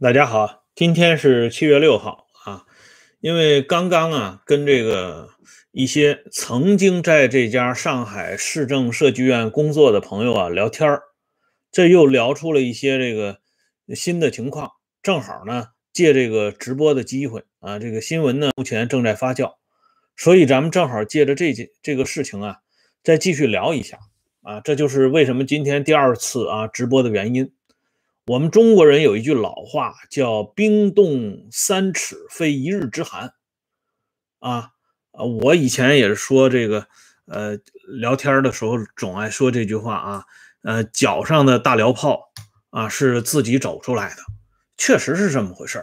大家好，今天是七月六号啊。因为刚刚啊，跟这个一些曾经在这家上海市政设计院工作的朋友啊聊天儿，这又聊出了一些这个新的情况。正好呢，借这个直播的机会啊，这个新闻呢目前正在发酵，所以咱们正好借着这件这个事情啊，再继续聊一下啊。这就是为什么今天第二次啊直播的原因。我们中国人有一句老话，叫“冰冻三尺，非一日之寒”。啊，呃，我以前也是说这个，呃，聊天的时候总爱说这句话啊，呃，脚上的大燎泡啊是自己走出来的，确实是这么回事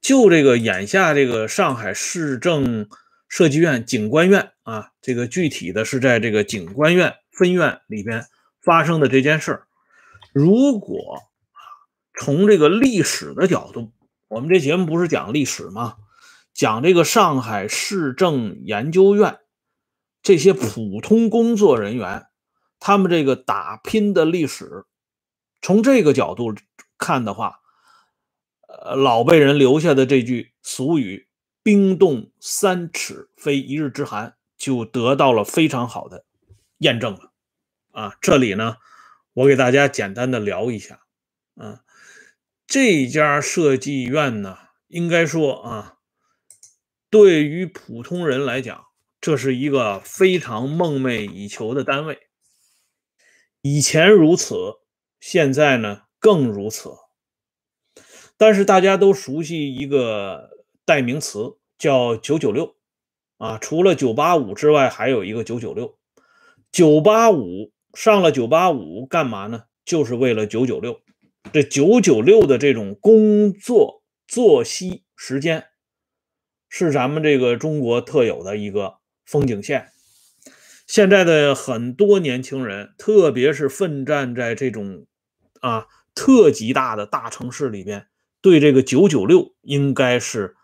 就这个眼下这个上海市政设计院景观院啊，这个具体的是在这个景观院分院里边发生的这件事儿，如果。从这个历史的角度，我们这节目不是讲历史吗？讲这个上海市政研究院这些普通工作人员，他们这个打拼的历史。从这个角度看的话，呃，老辈人留下的这句俗语“冰冻三尺，非一日之寒”，就得到了非常好的验证了。啊，这里呢，我给大家简单的聊一下，嗯。这家设计院呢，应该说啊，对于普通人来讲，这是一个非常梦寐以求的单位。以前如此，现在呢更如此。但是大家都熟悉一个代名词，叫“九九六”啊，除了“九八五”之外，还有一个“九九六”。九八五上了九八五干嘛呢？就是为了九九六。这九九六的这种工作作息时间，是咱们这个中国特有的一个风景线。现在的很多年轻人，特别是奋战在这种啊特级大的大城市里边，对这个九九六应该是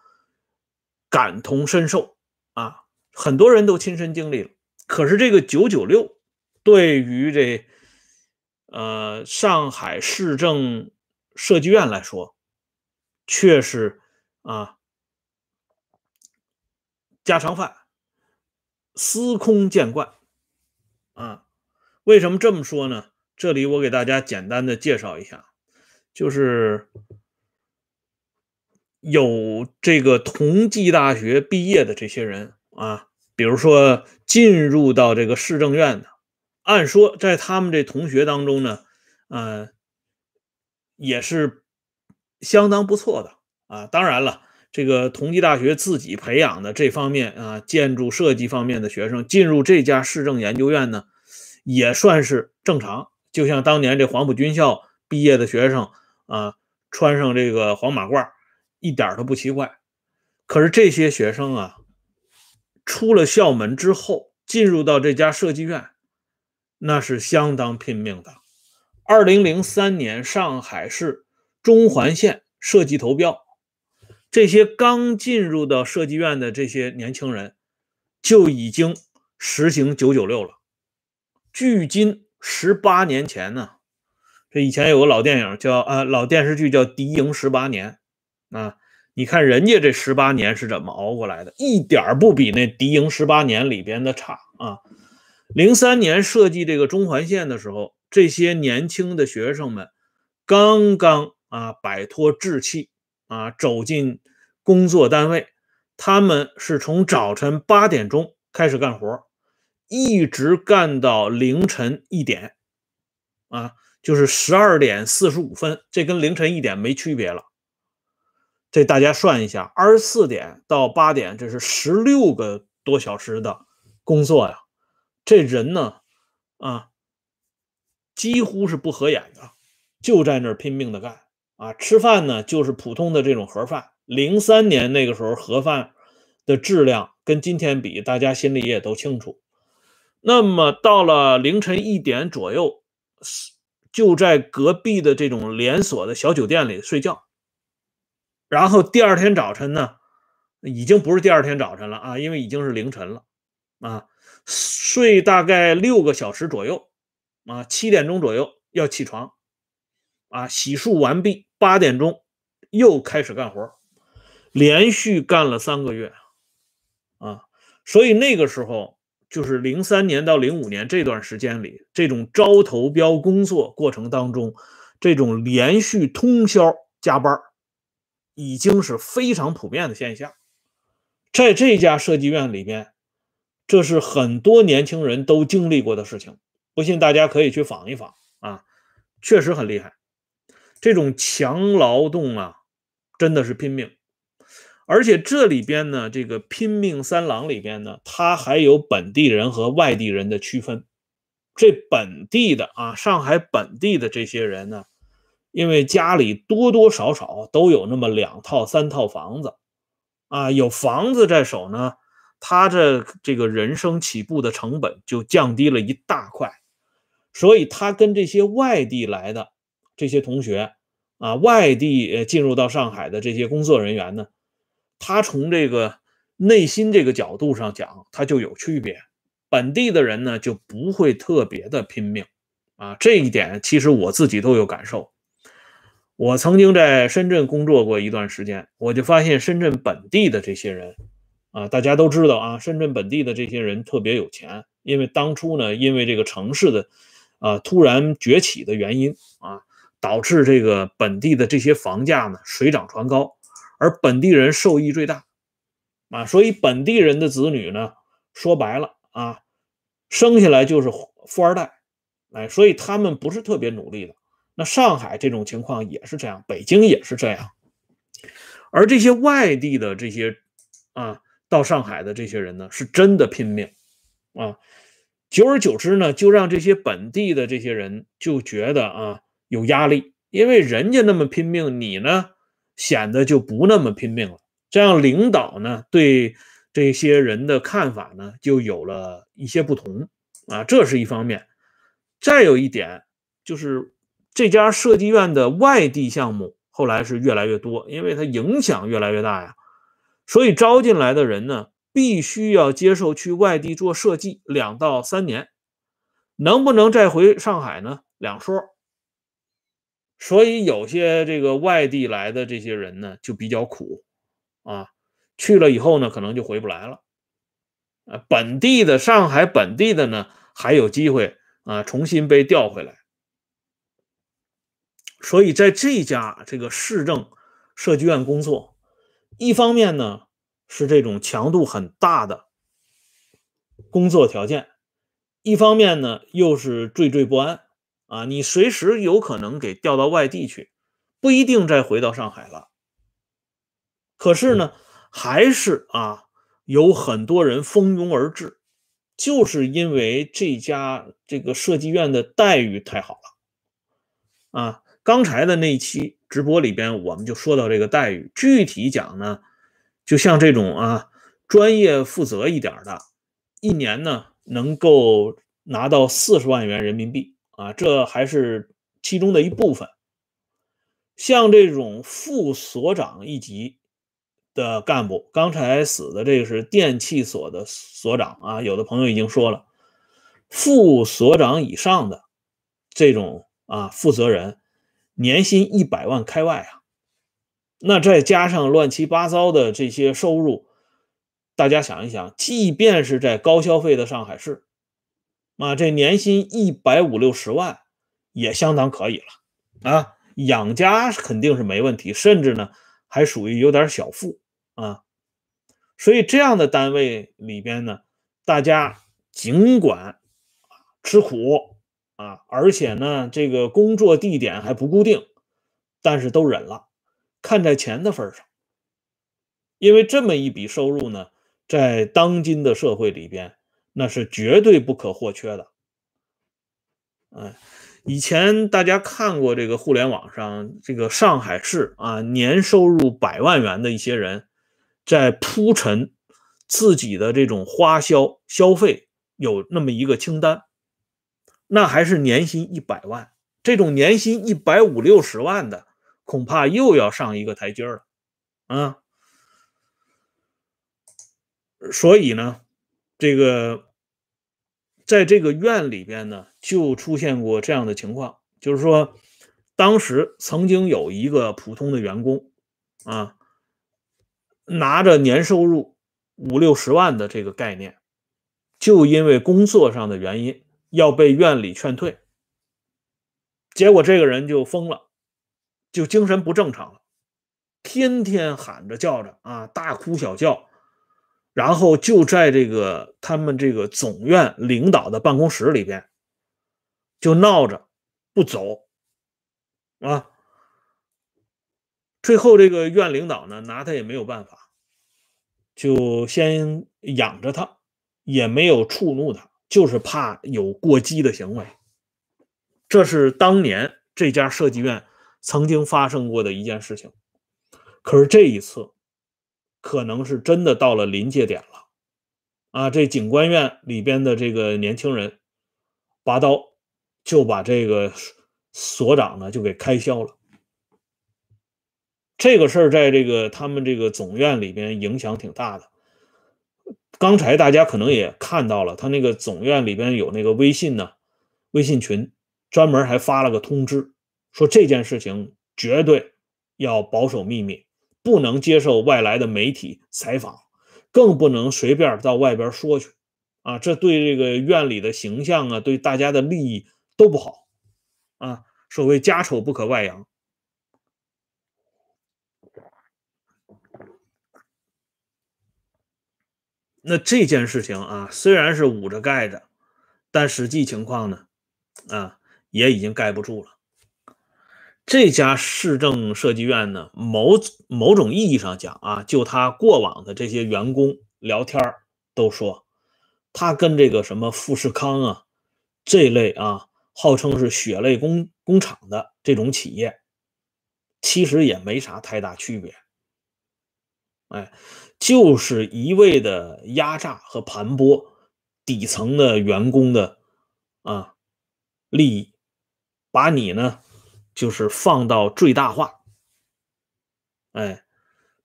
感同身受啊，很多人都亲身经历了。可是这个九九六对于这。呃，上海市政设计院来说，却是啊家常饭，司空见惯啊。为什么这么说呢？这里我给大家简单的介绍一下，就是有这个同济大学毕业的这些人啊，比如说进入到这个市政院的。按说，在他们这同学当中呢，呃，也是相当不错的啊。当然了，这个同济大学自己培养的这方面啊，建筑设计方面的学生进入这家市政研究院呢，也算是正常。就像当年这黄埔军校毕业的学生啊，穿上这个黄马褂，一点都不奇怪。可是这些学生啊，出了校门之后，进入到这家设计院。那是相当拼命的。二零零三年，上海市中环线设计投标，这些刚进入到设计院的这些年轻人，就已经实行九九六了。距今十八年前呢，这以前有个老电影叫啊，老电视剧叫《敌营十八年》啊，你看人家这十八年是怎么熬过来的，一点不比那《敌营十八年》里边的差啊。零三年设计这个中环线的时候，这些年轻的学生们刚刚啊摆脱稚气啊，走进工作单位。他们是从早晨八点钟开始干活，一直干到凌晨一点，啊，就是十二点四十五分，这跟凌晨一点没区别了。这大家算一下，二十四点到八点，这是十六个多小时的工作呀。这人呢，啊，几乎是不合眼的，就在那儿拼命的干啊。吃饭呢，就是普通的这种盒饭。零三年那个时候，盒饭的质量跟今天比，大家心里也都清楚。那么到了凌晨一点左右，就在隔壁的这种连锁的小酒店里睡觉。然后第二天早晨呢，已经不是第二天早晨了啊，因为已经是凌晨了啊。睡大概六个小时左右，啊，七点钟左右要起床，啊，洗漱完毕，八点钟又开始干活，连续干了三个月，啊，所以那个时候就是零三年到零五年这段时间里，这种招投标工作过程当中，这种连续通宵加班已经是非常普遍的现象。在这家设计院里边，这是很多年轻人都经历过的事情，不信大家可以去访一访啊，确实很厉害。这种强劳动啊，真的是拼命，而且这里边呢，这个拼命三郎里边呢，他还有本地人和外地人的区分。这本地的啊，上海本地的这些人呢，因为家里多多少少都有那么两套三套房子，啊，有房子在手呢，他这这个人生起步的成本就降低了一大块，所以他跟这些外地来的。这些同学啊，外地呃进入到上海的这些工作人员呢，他从这个内心这个角度上讲，他就有区别。本地的人呢，就不会特别的拼命啊。这一点其实我自己都有感受。我曾经在深圳工作过一段时间，我就发现深圳本地的这些人啊，大家都知道啊，深圳本地的这些人特别有钱，因为当初呢，因为这个城市的啊突然崛起的原因啊。导致这个本地的这些房价呢水涨船高，而本地人受益最大啊，所以本地人的子女呢，说白了啊，生下来就是富二代，哎，所以他们不是特别努力的。那上海这种情况也是这样，北京也是这样，而这些外地的这些啊到上海的这些人呢，是真的拼命啊，久而久之呢，就让这些本地的这些人就觉得啊。有压力，因为人家那么拼命，你呢显得就不那么拼命了。这样领导呢对这些人的看法呢就有了一些不同啊，这是一方面。再有一点就是这家设计院的外地项目后来是越来越多，因为它影响越来越大呀，所以招进来的人呢必须要接受去外地做设计两到三年，能不能再回上海呢？两说。所以有些这个外地来的这些人呢，就比较苦，啊，去了以后呢，可能就回不来了，啊，本地的上海本地的呢，还有机会啊，重新被调回来。所以在这家这个市政设计院工作，一方面呢是这种强度很大的工作条件，一方面呢又是惴惴不安。啊，你随时有可能给调到外地去，不一定再回到上海了。可是呢，还是啊，有很多人蜂拥而至，就是因为这家这个设计院的待遇太好了。啊，刚才的那一期直播里边，我们就说到这个待遇，具体讲呢，就像这种啊，专业负责一点的，一年呢能够拿到四十万元人民币。啊，这还是其中的一部分。像这种副所长一级的干部，刚才死的这个是电气所的所长啊。有的朋友已经说了，副所长以上的这种啊负责人，年薪一百万开外啊。那再加上乱七八糟的这些收入，大家想一想，即便是在高消费的上海市。啊，这年薪一百五六十万也相当可以了啊，养家肯定是没问题，甚至呢还属于有点小富啊。所以这样的单位里边呢，大家尽管吃苦啊，而且呢这个工作地点还不固定，但是都忍了，看在钱的份上，因为这么一笔收入呢，在当今的社会里边。那是绝对不可或缺的。哎，以前大家看过这个互联网上这个上海市啊，年收入百万元的一些人，在铺陈自己的这种花销消费，有那么一个清单，那还是年薪一百万，这种年薪一百五六十万的，恐怕又要上一个台阶了啊。所以呢，这个。在这个院里边呢，就出现过这样的情况，就是说，当时曾经有一个普通的员工啊，拿着年收入五六十万的这个概念，就因为工作上的原因要被院里劝退，结果这个人就疯了，就精神不正常了，天天喊着叫着啊，大哭小叫，然后就在这个他们这个总院领导的办公室里边，就闹着不走啊。最后，这个院领导呢，拿他也没有办法，就先养着他，也没有触怒他，就是怕有过激的行为。这是当年这家设计院曾经发生过的一件事情。可是这一次，可能是真的到了临界点了啊！这警官院里边的这个年轻人，拔刀就把这个所长呢就给开销了。这个事儿在这个他们这个总院里边影响挺大的。刚才大家可能也看到了，他那个总院里边有那个微信呢，微信群专门还发了个通知，说这件事情绝对要保守秘密，不能接受外来的媒体采访，更不能随便到外边说去啊！这对这个院里的形象啊，对大家的利益都不好啊！所谓家丑不可外扬。那这件事情啊，虽然是捂着盖着，但实际情况呢，啊，也已经盖不住了。这家市政设计院呢，某某种意义上讲啊，就他过往的这些员工聊天都说，他跟这个什么富士康啊这类啊，号称是血泪工工厂的这种企业，其实也没啥太大区别。哎。就是一味的压榨和盘剥底层的员工的啊利益，把你呢就是放到最大化，哎，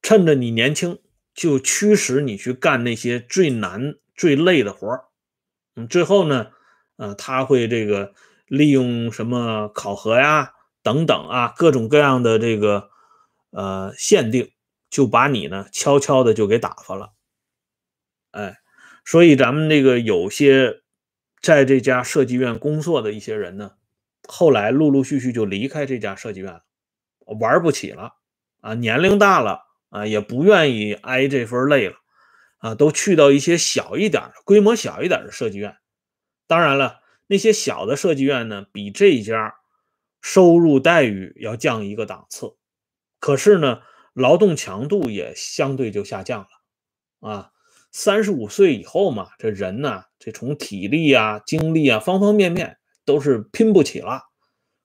趁着你年轻就驱使你去干那些最难最累的活儿，嗯，最后呢，呃，他会这个利用什么考核呀等等啊各种各样的这个呃限定。就把你呢悄悄的就给打发了，哎，所以咱们这个有些在这家设计院工作的一些人呢，后来陆陆续续就离开这家设计院了，玩不起了啊，年龄大了啊，也不愿意挨这份累了啊，都去到一些小一点、规模小一点的设计院。当然了，那些小的设计院呢，比这家收入待遇要降一个档次，可是呢。劳动强度也相对就下降了，啊，三十五岁以后嘛，这人呢，这从体力啊、精力啊方方面面都是拼不起了，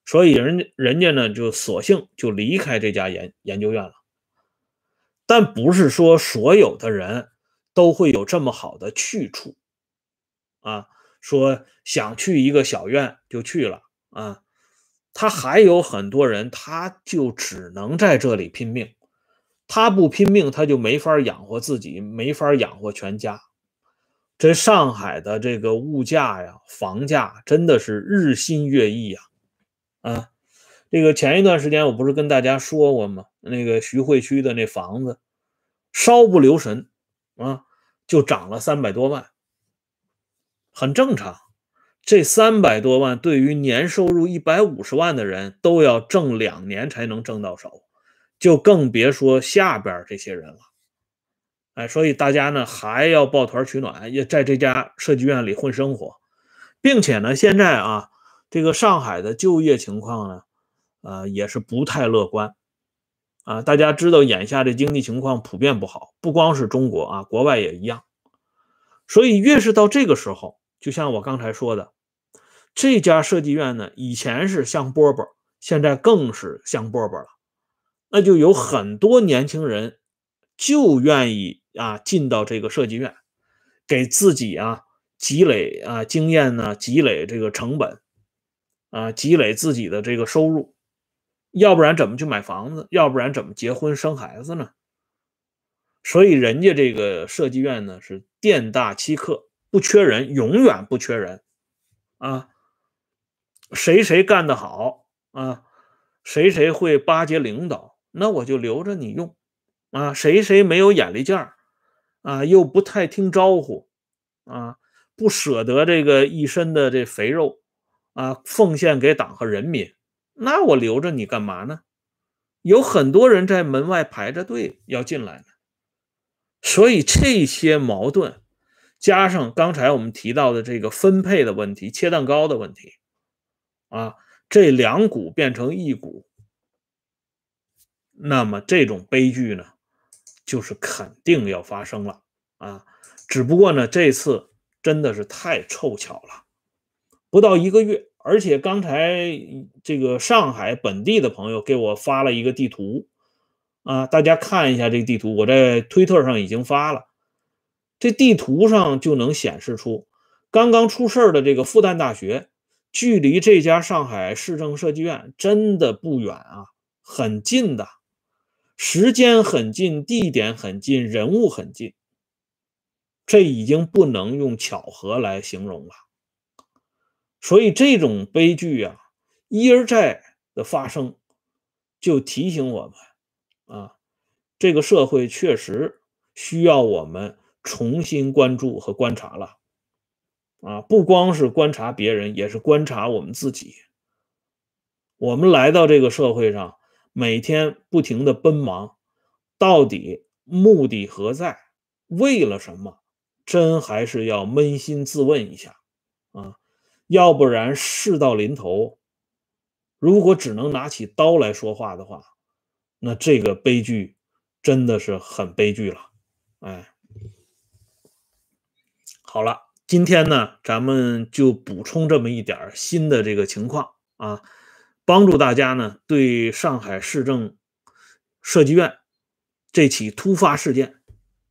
所以人人家呢就索性就离开这家研研究院了。但不是说所有的人都会有这么好的去处，啊，说想去一个小院就去了啊，他还有很多人，他就只能在这里拼命。他不拼命，他就没法养活自己，没法养活全家。这上海的这个物价呀，房价真的是日新月异呀！啊，这个前一段时间我不是跟大家说过吗？那个徐汇区的那房子，稍不留神啊，就涨了三百多万，很正常。这三百多万对于年收入一百五十万的人，都要挣两年才能挣到手。就更别说下边这些人了，哎，所以大家呢还要抱团取暖，也在这家设计院里混生活，并且呢，现在啊，这个上海的就业情况呢，呃，也是不太乐观啊。大家知道，眼下这经济情况普遍不好，不光是中国啊，国外也一样。所以越是到这个时候，就像我刚才说的，这家设计院呢，以前是香饽饽，现在更是香饽饽了。那就有很多年轻人就愿意啊进到这个设计院，给自己啊积累啊经验呢，积累这个成本啊，积累自己的这个收入，要不然怎么去买房子？要不然怎么结婚生孩子呢？所以人家这个设计院呢是店大欺客，不缺人，永远不缺人啊，谁谁干得好啊，谁谁会巴结领导。那我就留着你用啊，谁谁没有眼力见儿啊，又不太听招呼啊，不舍得这个一身的这肥肉啊，奉献给党和人民，那我留着你干嘛呢？有很多人在门外排着队要进来呢，所以这些矛盾加上刚才我们提到的这个分配的问题、切蛋糕的问题啊，这两股变成一股，那么这种悲剧呢？就是肯定要发生了啊！只不过呢，这次真的是太凑巧了，不到一个月，而且刚才这个上海本地的朋友给我发了一个地图啊，大家看一下这个地图，我在推特上已经发了。这地图上就能显示出，刚刚出事的这个复旦大学，距离这家上海市政设计院真的不远啊，很近的。时间很近，地点很近，人物很近，这已经不能用巧合来形容了。所以这种悲剧啊，一而再的发生，就提醒我们啊，这个社会确实需要我们重新关注和观察了。啊，不光是观察别人，也是观察我们自己。我们来到这个社会上。每天不停的奔忙，到底目的何在？为了什么？真还是要扪心自问一下啊！要不然事到临头，如果只能拿起刀来说话的话，那这个悲剧真的是很悲剧了。哎，好了，今天呢，咱们就补充这么一点新的这个情况啊。帮助大家呢，对上海市政设计院这起突发事件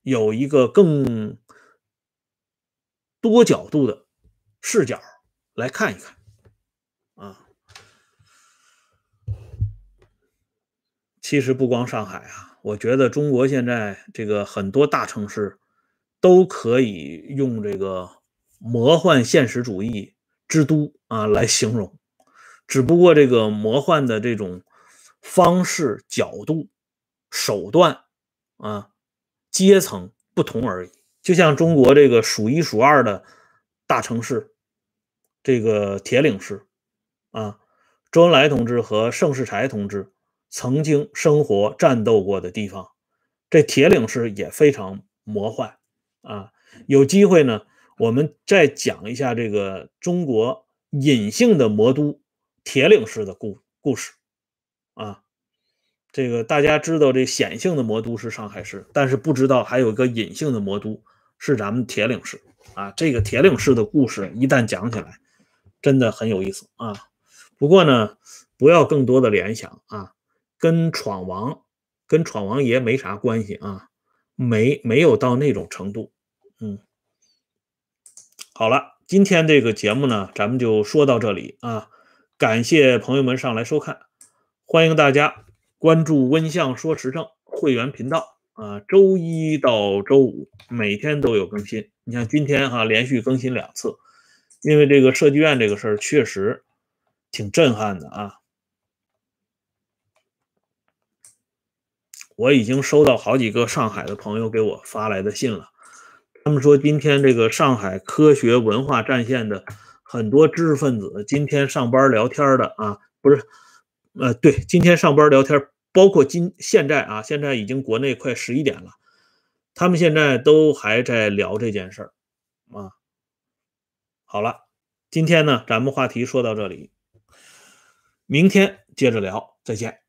有一个更多角度的视角来看一看啊。其实不光上海啊，我觉得中国现在这个很多大城市都可以用这个魔幻现实主义之都啊来形容。只不过这个魔幻的这种方式、角度、手段啊，阶层不同而已。就像中国这个数一数二的大城市，这个铁岭市啊，周恩来同志和盛世才同志曾经生活战斗过的地方，这铁岭市也非常魔幻啊。有机会呢，我们再讲一下这个中国隐性的魔都。铁岭市的故故事啊，这个大家知道，这显性的魔都是上海市，但是不知道还有一个隐性的魔都是咱们铁岭市啊。这个铁岭市的故事一旦讲起来，真的很有意思啊。不过呢，不要更多的联想啊，跟闯王、跟闯王爷没啥关系啊，没没有到那种程度。嗯，好了，今天这个节目呢，咱们就说到这里啊。感谢朋友们上来收看，欢迎大家关注“温相说时政”会员频道啊，周一到周五每天都有更新。你像今天哈连续更新两次，因为这个设计院这个事儿确实挺震撼的啊。我已经收到好几个上海的朋友给我发来的信了，他们说今天这个上海科学文化战线的。很多知识分子今天上班聊天的啊，不是，呃，对，今天上班聊天，包括今现在啊，现在已经国内快十一点了，他们现在都还在聊这件事儿啊。好了，今天呢，咱们话题说到这里，明天接着聊，再见。